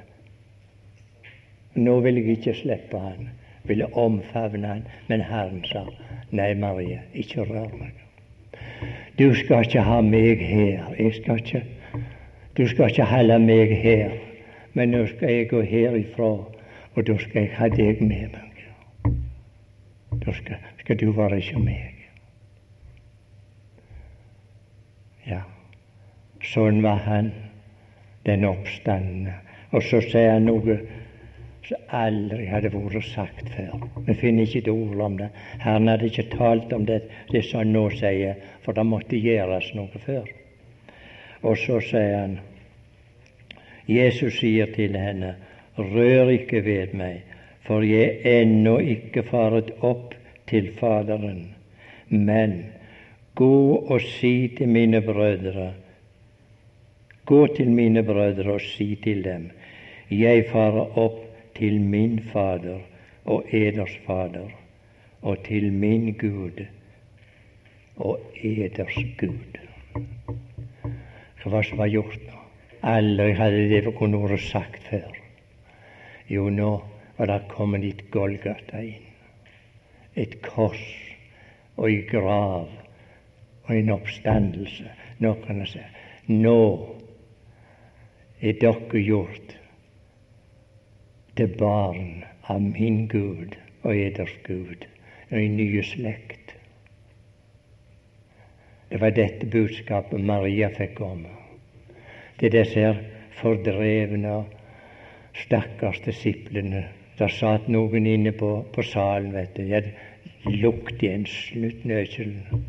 Nå vil jeg ikke slippe han. Ville omfavne han. Men Herren sa, nei, Maria, ikke rør meg. Du skal ikke ha meg her. Jeg skal ikke Du skal ikke holde meg her. Men nå skal jeg gå herifra, og da skal jeg ha deg med meg. Da skal, skal du være hos meg. Ja, sånn var han, den oppstandende. Og så sier han noe som aldri hadde vært sagt før. Vi finner ikke et ord om det. Herren hadde ikke talt om det, det som han nå sier, for det måtte gjøres noe før. Og så sier han Jesus sier til henne, rør ikke ved meg, for jeg er ennå ikke faret opp til Faderen. Men gå og si til mine brødre Gå til mine brødre og si til dem Jeg farer opp til min Fader og eders Fader, og til min Gud og eders Gud. Hva som var gjort nå? Aldri hadde det kunnet vært sagt før. Jo, nå var det kommet et Golgata inn. Et kors og ei grav og en oppstandelse. Nå kan jeg si nå er dere gjort til barn av min Gud og eders Gud, og en ny slekt. Det var dette budskapet Maria fikk komme. Til disse fordrevne, stakkars disiplene der satt noen inne på, på salen, vet du. Jeg lukte igjen sluttnøkkelen.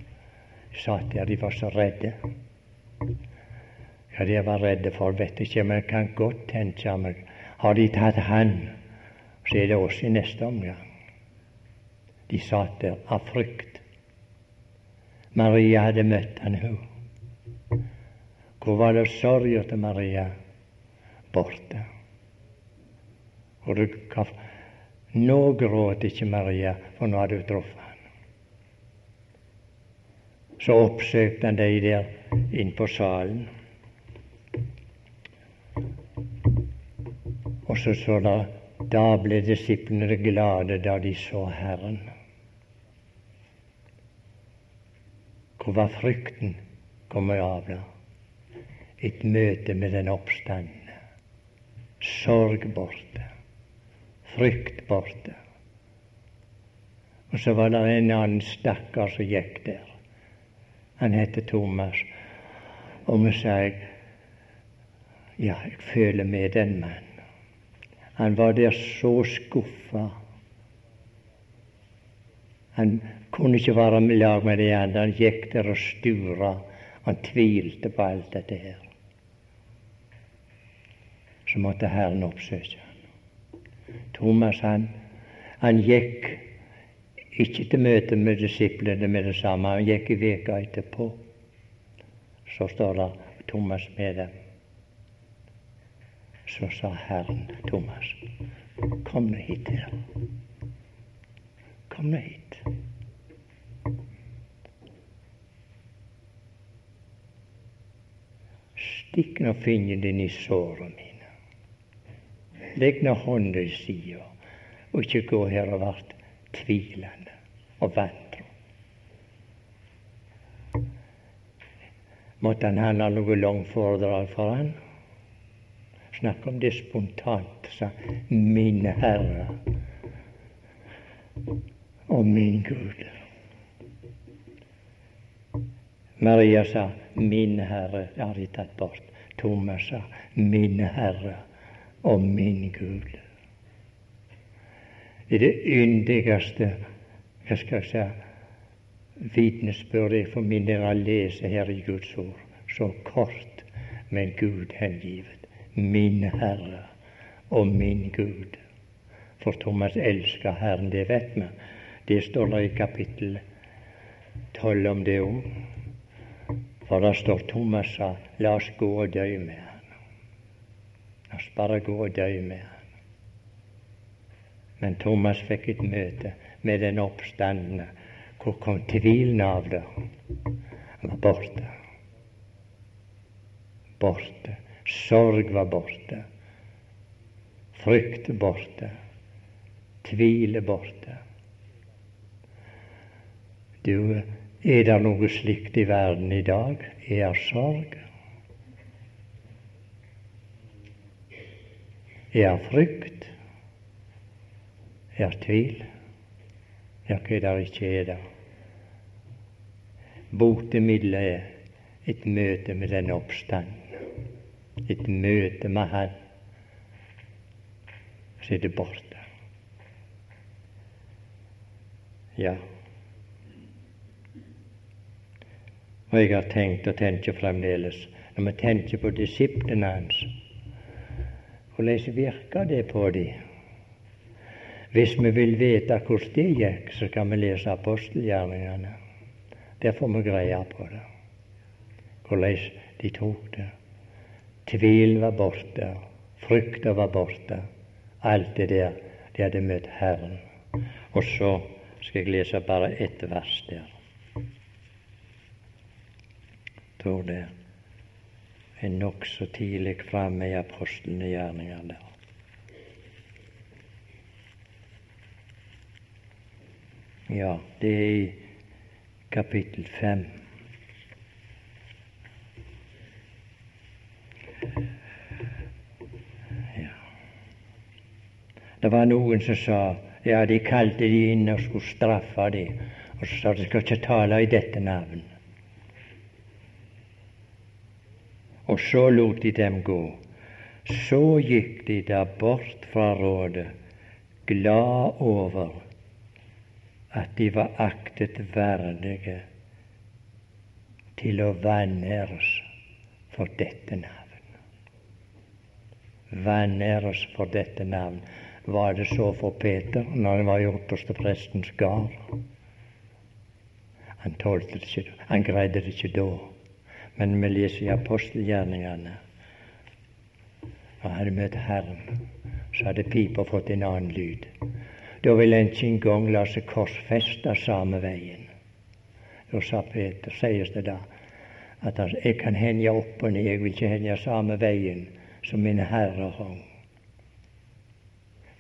Satt der, de var så redde. Ja, de var redde for, vet du ikke, men jeg kan godt tenke meg Har de tatt han, så er det oss i neste omgang. De satt der av frykt. Maria hadde møtt han, hun. Hvor var det sorga til Maria? Borte. Nå gråt ikke Maria, for nå hadde hun truffet han. Så oppsøkte han de der inn på salen. Og så så da da ble disiplene glade da de så Herren. Hvor var frykten kommet av da? Et møte med den oppstandende. Sorg borte frykt borte. Og så var det en annen stakkar som gikk der. Han heter Thomas. Og vi jeg, ja, jeg føler med den mannen. Han var der så skuffa. Han kunne ikke være med lag med de andre. Han gikk der og stura. Han tvilte på alt dette her. Så måtte Herren oppsøke Thomas han, han gikk ikke til møte med disiplene med det samme, han gikk i veka etterpå. Så står det Thomas med dem. Så sa Herren Thomas, kom nå hit her. Kom nå hit. Stikk nå fingeren din i såret mine. Legg nå hånda i sida, og ikke gå her og vart tvilende og vantro. Måtte han ha noe langforedrag for han? Snakk om det spontant, sa min Herre og min Gud. Maria sa 'Min Herre', det har de tatt bort. Thomas sa 'Min Herre' og min Gud. Det er det yndigste hva skal jeg si, vitnesbyrd jeg for min del å lese her i Guds ord. Så kort, men Gud hengivet. Min Herre og min Gud. For Thomas elsker Herren, det vet vi. Det står der i kapittel tolv om det òg. For det står Thomas sa, la oss gå og dø med han. La oss bare gå og dø med han. Men Thomas fikk et møte med den oppstandende. Hvor kom tvilen av det? Han var borte. Borte. Sorg var borte. Frykt borte. Tvil borte. Du, er det noe slikt i verden i dag? Er sorg? Er frykt? Er tvil? Ja, hva der ikke er der? Botemiddelet er et møte med den oppstand, et møte med Han. Så er det borte. Ja. Og jeg har tenkt og tenker fremdeles, når vi tenker på disiplene hans, hvordan virker det på dem? Hvis vi vil vite hvordan det gikk, så kan vi lese apostelgjerningene. Der får vi greie på det, hvordan de tok det. Tvilen var borte, frykta var borte. Alt det der, de hadde møtt Herren. Og så skal jeg lese bare ett vers der. Tror det er nokså tidlig framme i apostlene gjerninger der. Ja, det er i kapittel fem. Ja. Det var noen som sa ja, de kalte de inn og skulle straffe de, og så sa de skal ikke tale i dette navn. Og så lot de dem gå. Så gikk de da bort fra rådet, glad over at de var aktet verdige til å vanæres for dette navn. Vanæres for dette navn. Var det så for Peter når han var i ytterste prestens gard? Han tålte det ikke, han greide det ikke da. Men vi leser i apostelgjerningene og hadde møtt Herren, så hadde pipa fått en annen lyd. Da ville en ikke engang la seg korsfeste samme veien. Da sa Peter, sies det da, at han, jeg kan henge opp og ned, jeg vil ikke henge samme veien som min Herre hong.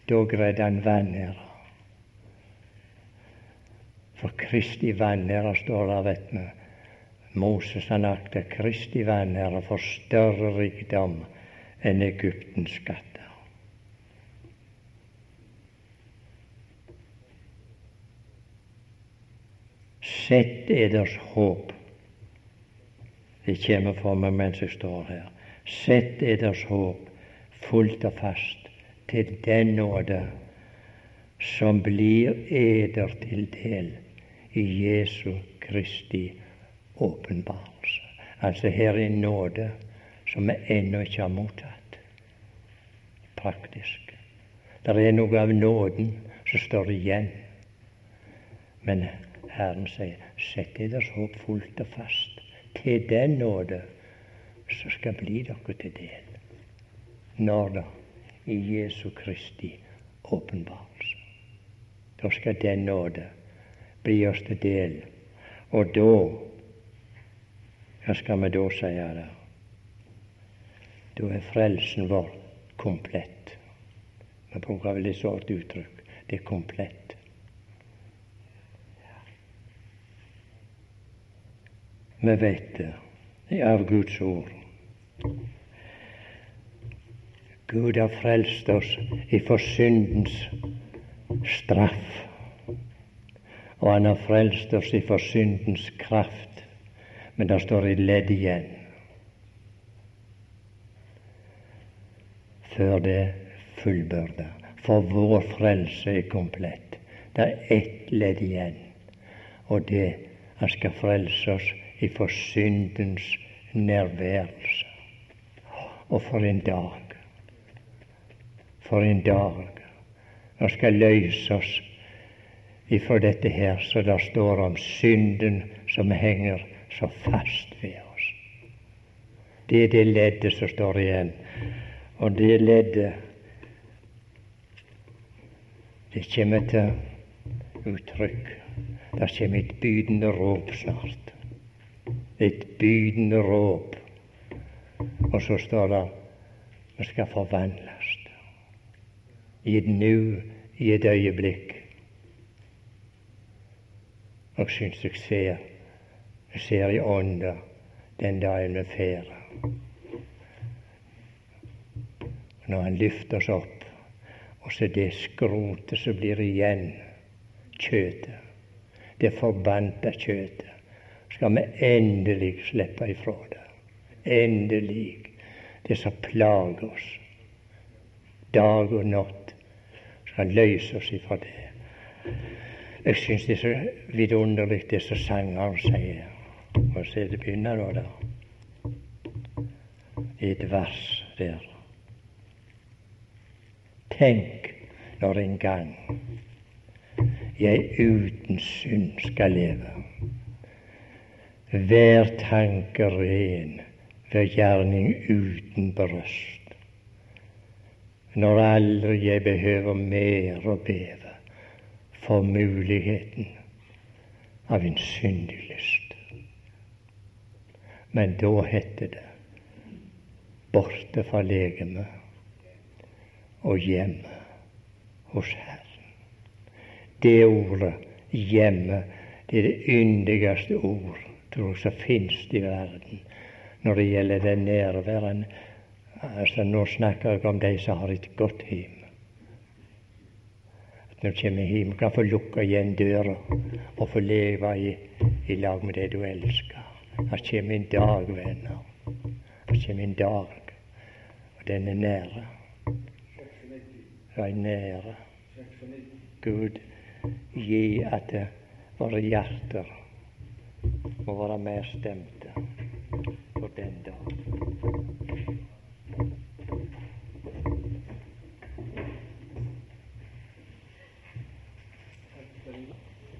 Da greide han vanæra. For Kristi vanæra står der, vet vi. Moses han akta Kristi vanære for større rikdom enn Egyptens skatter. Sett eders håp Det kommer for meg mens jeg står her. Sett eders håp fullt og fast til den nåde som blir eder til del i Jesu Kristi åpenbarelse. Altså her er en nåde som vi ennå ikke har mottatt praktisk. Det er noe av nåden som står igjen. Men Herren sier, sett deres håp fullt og fast til den nåde som skal bli dere til del. Når da? I Jesu Kristi åpenbarelse. Da skal den nåde bli oss til del. Og da Hva skal vi da si da? Da er frelsen vår komplett. Vi bruker vel et sånt uttrykk. Det er komplett. Vi vet det er av Guds ord. Gud har frelst oss ifra syndens straff, og han har frelst oss ifra syndens kraft. Men det står et ledd igjen før det fullbyrda. For vår frelse er komplett. Det er ett ledd igjen, og det han skal frelse oss ifra syndens nærværelse. Og for en dag! For en dag! Han skal løse oss ifra dette her så det står om synden som henger så fast ved oss. Det er det leddet som står igjen. Og det leddet det kommer til uttrykk. Det kommer et bydende råp snart. Et bydende råp. Og så står det vi skal forvandles. I et nu, i et øyeblikk. Og syns jeg ser ser i ånda den dagen vi fer. Når Han løfter oss opp, og så det skrotet som blir igjen kjøtet, det forbanta kjøtet, skal vi endelig slippe ifra det. Endelig. Det som plager oss dag og natt, skal løse oss ifra det. Jeg syns det er så vidunderlig det som sangeren sier. Og se, det begynner da. I et vers der. Tenk når en gang jeg uten synd skal leve. Hver tanke ren, hver gjerning uten brøst. Når aldri jeg behøver mer å beve for muligheten av en syndig lyst. Men da heter det borte fra legemet og hjemme hos Herren. Det ordet, hjemme, det er det yndigste ord tror som finnes i verden når det gjelder det nærværen. Altså, nå snakker jeg om de som har et godt hjem. At når du kommer hjem, kan få lukke igjen døra og få leve i, i lag med det du elsker. Det kommer en dag, venner. Her kommer en dag, og den er nære. Den er nære. Gud gi at våre hjerter må være mer stemte for den dag.